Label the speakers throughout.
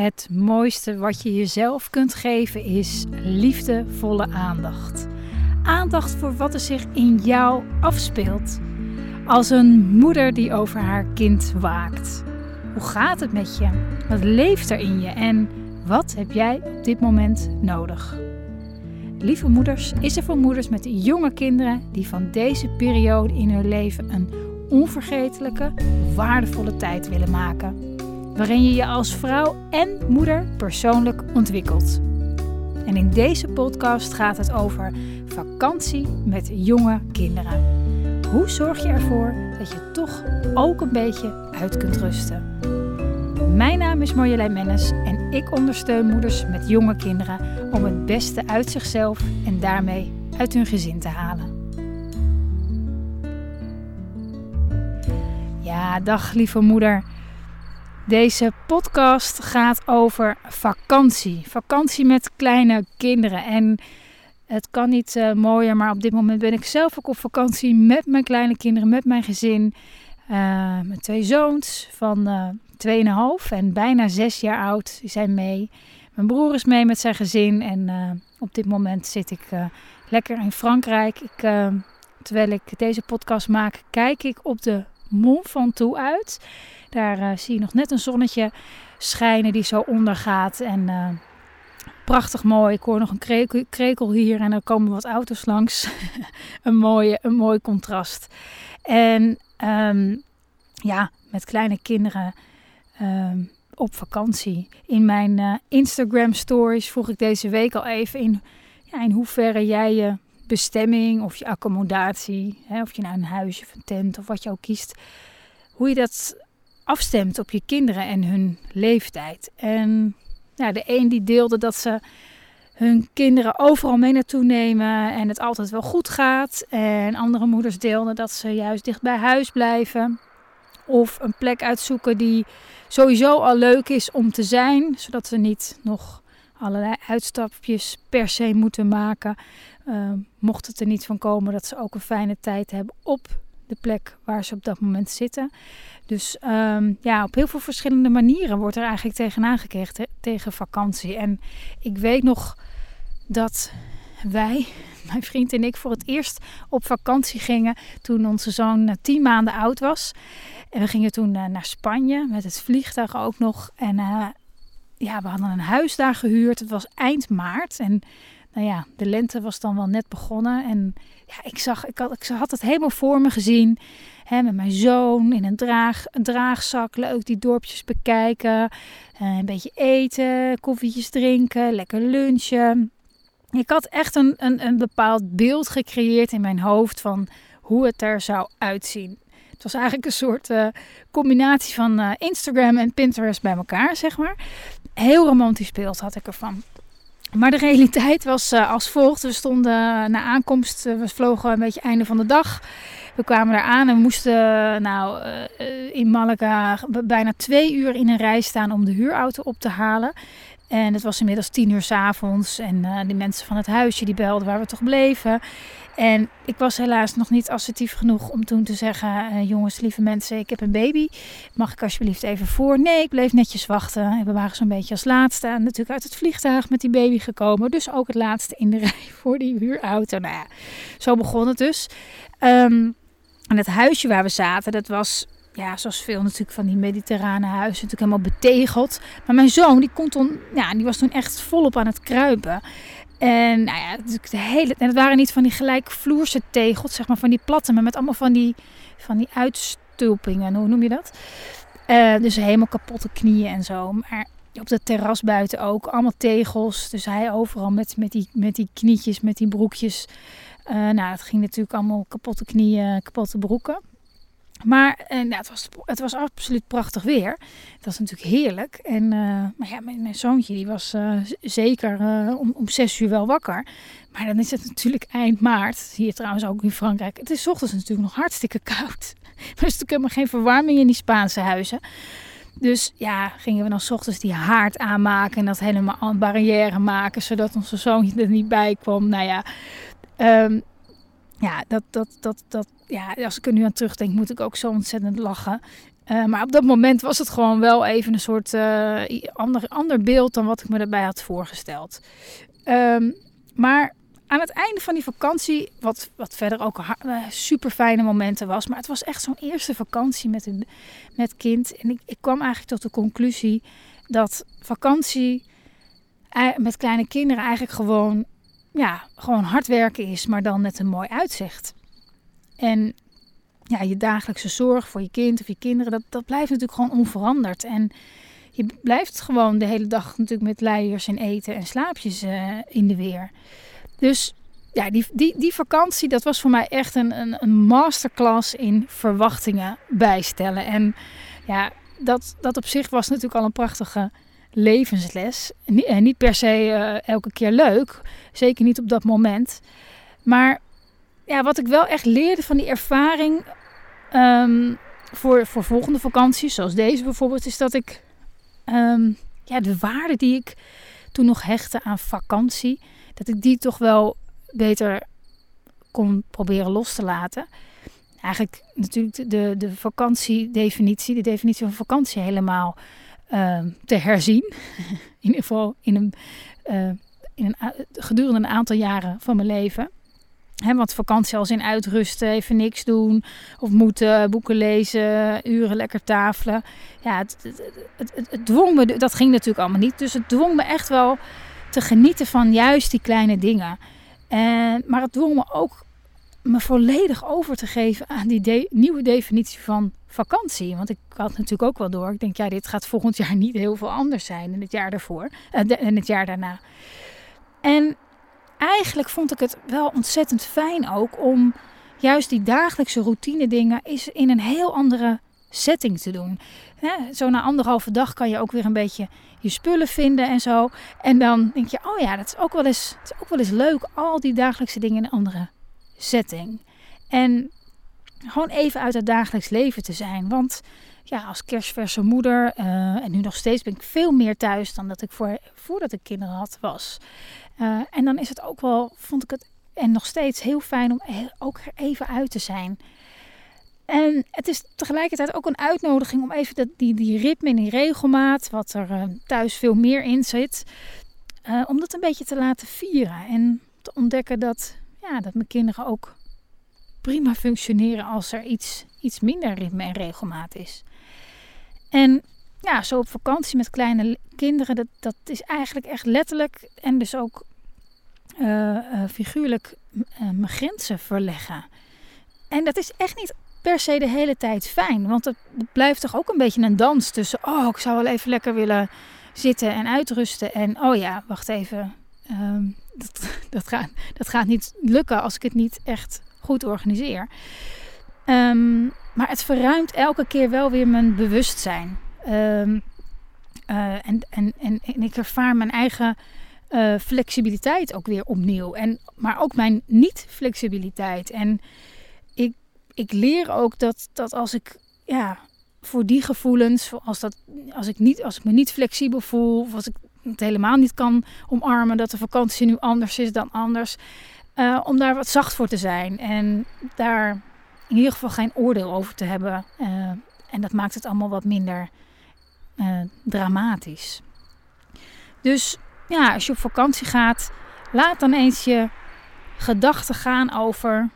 Speaker 1: Het mooiste wat je jezelf kunt geven is liefdevolle aandacht. Aandacht voor wat er zich in jou afspeelt. Als een moeder die over haar kind waakt. Hoe gaat het met je? Wat leeft er in je en wat heb jij op dit moment nodig? Lieve Moeders is er voor moeders met jonge kinderen die van deze periode in hun leven een onvergetelijke, waardevolle tijd willen maken. Waarin je je als vrouw en moeder persoonlijk ontwikkelt. En in deze podcast gaat het over vakantie met jonge kinderen. Hoe zorg je ervoor dat je toch ook een beetje uit kunt rusten? Mijn naam is Marjolein Mennis en ik ondersteun moeders met jonge kinderen om het beste uit zichzelf en daarmee uit hun gezin te halen. Ja, dag lieve moeder. Deze podcast gaat over vakantie. Vakantie met kleine kinderen. En het kan niet uh, mooier, maar op dit moment ben ik zelf ook op vakantie met mijn kleine kinderen, met mijn gezin. Uh, mijn twee zoons van uh, 2,5 en bijna 6 jaar oud die zijn mee. Mijn broer is mee met zijn gezin en op dit moment zit ik lekker in Frankrijk. Ik, terwijl ik deze podcast maak, kijk ik op de Mont Ventoux uit. Daar uh, zie je nog net een zonnetje schijnen die zo ondergaat. En uh, prachtig mooi. Ik hoor nog een krekel, hier en er komen wat auto's langs. een, mooie, een mooi contrast. En um, ja, met kleine kinderen um, op vakantie. In mijn uh, Instagram stories vroeg ik deze week al even in, ja, in hoeverre jij je bestemming of je accommodatie, hè, of je nou een huisje of een tent of wat je ook kiest, hoe je dat afstemt op je kinderen en hun leeftijd. En ja, de een die deelde dat ze hun kinderen overal mee naartoe nemen en het altijd wel goed gaat. En andere moeders deelden dat ze juist dicht bij huis blijven. Of een plek uitzoeken die sowieso al leuk is om te zijn, zodat ze niet nog allerlei uitstapjes per se moeten maken. Uh, mocht het er niet van komen dat ze ook een fijne tijd hebben op de plek waar ze op dat moment zitten. Dus um, ja, op heel veel verschillende manieren wordt er eigenlijk tegenaan gekeken tegen vakantie. En ik weet nog dat wij, mijn vriend en ik, voor het eerst op vakantie gingen toen onze zoon tien maanden oud was. En we gingen toen uh, naar Spanje met het vliegtuig ook nog. En uh, ja, we hadden een huis daar gehuurd. Het was eind maart en nou ja, de lente was dan wel net begonnen. En ja, ik, zag, ik, had, had het helemaal voor me gezien. Hè, met mijn zoon in een, draag, een draagzak. Leuk die dorpjes bekijken. Uh, een beetje eten, koffietjes drinken, lekker lunchen. Ik had echt een, een, een bepaald beeld gecreëerd in mijn hoofd van hoe het er zou uitzien. Het was eigenlijk een soort uh, combinatie van uh, Instagram en Pinterest bij elkaar, zeg maar. Heel romantisch beeld had ik ervan. Maar de realiteit was uh, als volgt. We stonden na aankomst, we vlogen een beetje einde van de dag. We kwamen daar aan en we moesten nou, in Malaga bijna twee uur in een rij staan om de huurauto op te halen. En het was inmiddels tien uur s avonds. En uh, die mensen van het huisje die belden waar we toch bleven. En ik was helaas nog niet assertief genoeg om toen te zeggen: uh, Jongens, lieve mensen, ik heb een baby. Mag ik alsjeblieft even voor? Nee, ik bleef netjes wachten. En we waren zo'n beetje als laatste. En natuurlijk uit het vliegtuig met die baby gekomen. Dus ook het laatste in de rij voor die huurauto. Nou ja, zo begon het dus. Um, en het huisje waar we zaten, dat was ja, zoals veel natuurlijk van die mediterrane huizen, natuurlijk helemaal betegeld. Maar mijn zoon, die, kon toen, ja, die was toen echt volop aan het kruipen. En nou ja, de hele, en het waren niet van die gelijkvloerse tegels, zeg maar van die platte, maar met allemaal van die, van die uitstulpingen, hoe noem je dat? Uh, dus helemaal kapotte knieën en zo. Maar op het terras buiten ook, allemaal tegels. Dus hij overal met, met, die, met die knietjes, met die broekjes. Uh, nou, het ging natuurlijk allemaal kapotte knieën, kapotte broeken. Maar uh, nou, het, was, het was absoluut prachtig weer. Het was natuurlijk heerlijk. En, uh, maar ja, mijn, zoontje die was uh, zeker om, om zes uur wel wakker. Maar dan is het natuurlijk eind maart. Hier trouwens ook in Frankrijk. Het is ochtends natuurlijk nog hartstikke koud. Er is natuurlijk helemaal geen verwarming in die Spaanse huizen. Dus ja, gingen we dan ochtends die haard aanmaken. En dat helemaal een barrière maken. Zodat onze zoontje er niet bij kwam. Nou ja, um, ja, dat, dat, dat, dat, ja, als ik er nu aan terugdenk, moet ik ook zo ontzettend lachen. Uh, maar op dat moment was het gewoon wel even een soort uh, ander, ander beeld dan wat ik me erbij had voorgesteld. Um, maar aan het einde van die vakantie, wat, wat verder ook uh, super fijne momenten was, maar het was echt zo'n eerste vakantie met, een, met kind. En ik, ik kwam eigenlijk tot de conclusie dat vakantie met kleine kinderen eigenlijk gewoon, ja, gewoon hard werken is, maar dan met een mooi uitzicht. En ja, je dagelijkse zorg voor je kind of je kinderen, dat, dat blijft natuurlijk gewoon onveranderd. En je blijft gewoon de hele dag natuurlijk met luiers en eten en slaapjes uh, in de weer. Dus ja, die, die, die vakantie, dat was voor mij echt een, een, een masterclass in verwachtingen bijstellen. En ja, dat, dat op zich was natuurlijk al een prachtige levensles. En niet per se uh, elke keer leuk, zeker niet op dat moment. Maar ja, wat ik wel echt leerde van die ervaring um, voor, voor volgende vakanties, zoals deze bijvoorbeeld, is dat ik um, ja, de waarde die ik toen nog hechtte aan vakantie, dat ik die toch wel beter kon proberen los te laten. Eigenlijk natuurlijk de, de vakantiedefinitie, de definitie van vakantie helemaal uh, te herzien. in ieder geval in een, uh, in een, gedurende een aantal jaren van mijn leven. He, want vakantie als in uitrusten, even niks doen. Of moeten, boeken lezen, uren lekker tafelen. Ja, het, het, het, het, dwong me, dat ging natuurlijk allemaal niet. Dus het dwong me echt wel te genieten van juist die kleine dingen. En, maar het dwong me ook me volledig over te geven aan die nieuwe definitie van vakantie. Want ik had natuurlijk ook wel door. Ik denk, ja, dit gaat volgend jaar niet heel veel anders zijn in het jaar daarvoor. Uh, en het jaar daarna. En eigenlijk vond ik het wel ontzettend fijn ook om juist die dagelijkse routine dingen is in een heel andere setting te doen. zo na anderhalve dag kan je ook weer een beetje je spullen vinden en zo. En dan denk je, oh ja, dat is ook wel eens, het is ook wel eens leuk, al die dagelijkse dingen in een andere setting. En gewoon even uit het dagelijks leven te zijn. Want ja, als kerstverse moeder, uh, en nu nog steeds ben ik veel meer thuis dan dat ik voor, voordat ik kinderen had was. Uh, en dan is het ook wel, vond ik het, en nog steeds heel fijn om ook even uit te zijn. En het is tegelijkertijd ook een uitnodiging om even dat, die, die ritme en die regelmaat, wat er uh, thuis veel meer in zit, om dat een beetje te laten vieren. En te ontdekken dat, ja, dat mijn kinderen ook prima functioneren als er iets, iets minder ritme en regelmaat is. En ja, zo op vakantie met kleine kinderen, dat, dat is eigenlijk echt letterlijk en dus ook uh, uh, figuurlijk uh, mijn grenzen verleggen. En dat is echt niet per se de hele tijd fijn. Want het blijft toch ook een beetje een dans tussen... oh, ik zou wel even lekker willen zitten en uitrusten. En oh ja, wacht even. Um, dat, dat, gaat, dat gaat niet lukken als ik het niet echt goed organiseer. Um, maar het verruimt elke keer wel weer mijn bewustzijn. Um, uh, en, en, en, ik ervaar mijn eigen uh, flexibiliteit ook weer opnieuw. En, maar ook mijn niet-flexibiliteit. En ik, ik leer ook dat, dat als ik ja, voor die gevoelens, als, dat, als, ik niet, als ik me niet flexibel voel, of als ik het helemaal niet kan omarmen dat de vakantie nu anders is dan anders, uh, om daar wat zacht voor te zijn. En daar in ieder geval geen oordeel over te hebben. Uh, en dat maakt het allemaal wat minder uh, dramatisch. Dus ja, als je op vakantie gaat, laat dan eens je gedachten gaan over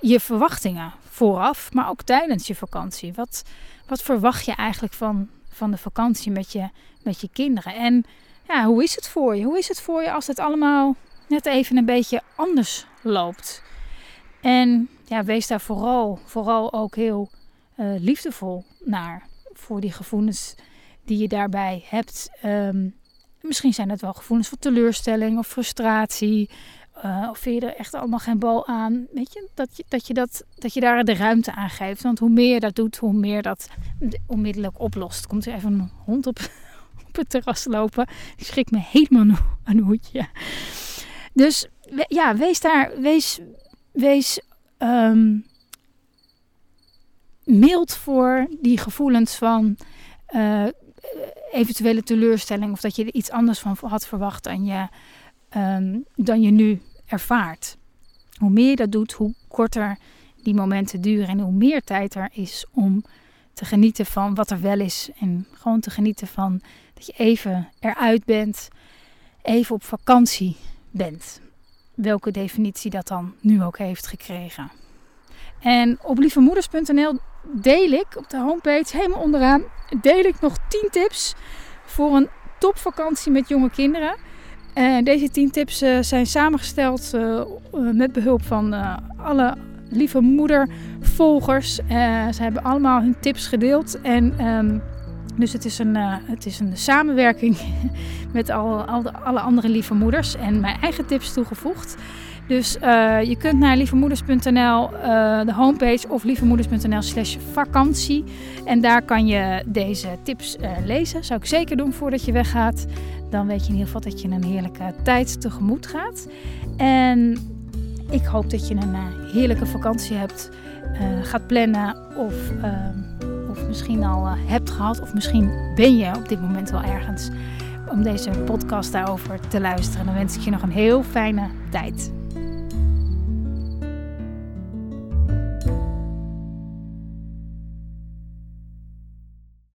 Speaker 1: je verwachtingen vooraf, maar ook tijdens je vakantie. Wat, wat verwacht je eigenlijk van, van de vakantie met je, met je kinderen? En ja, hoe is het voor je? Hoe is het voor je als het allemaal net even een beetje anders loopt? En ja, wees daar vooral, vooral ook heel uh, liefdevol naar voor die gevoelens die je daarbij hebt. Um, Misschien zijn het wel gevoelens van teleurstelling of frustratie. Uh, of vind je er echt allemaal geen bal aan? Weet je, dat je, dat dat, dat je daar de ruimte aan geeft. Want hoe meer je dat doet, hoe meer dat onmiddellijk oplost. Komt er even een hond op, op het terras lopen. Die schrikt me helemaal een hoedje. Dus ja, wees daar, wees, wees um, mild voor die gevoelens van uh, eventuele teleurstelling of dat je er iets anders van had verwacht dan je, um, dan je nu ervaart. Hoe meer je dat doet, hoe korter die momenten duren en hoe meer tijd er is om te genieten van wat er wel is. En gewoon te genieten van dat je even eruit bent, even op vakantie bent. Welke definitie dat dan nu ook heeft gekregen. En op lievemoeders.nl deel ik op de homepage helemaal onderaan deel ik nog 10 tips voor een topvakantie met jonge kinderen. En deze 10 tips uh, zijn samengesteld uh, met behulp van uh, alle lieve moedervolgers. ze hebben allemaal hun tips gedeeld. En um, dus het is een, het is een samenwerking met al, al de, alle andere lieve moeders en mijn eigen tips toegevoegd. Dus uh, je kunt naar lievemoeders.nl, uh, de homepage of lievemoeders.nl slash vakantie. En daar kan je deze tips lezen. Zou ik zeker doen voordat je weggaat. Dan weet je in ieder geval dat je een heerlijke tijd tegemoet gaat. En ik hoop dat je een heerlijke vakantie hebt, gaat plannen of, of misschien al hebt gehad. Of misschien ben je op dit moment wel ergens om deze podcast daarover te luisteren. Dan wens ik je nog een heel fijne tijd.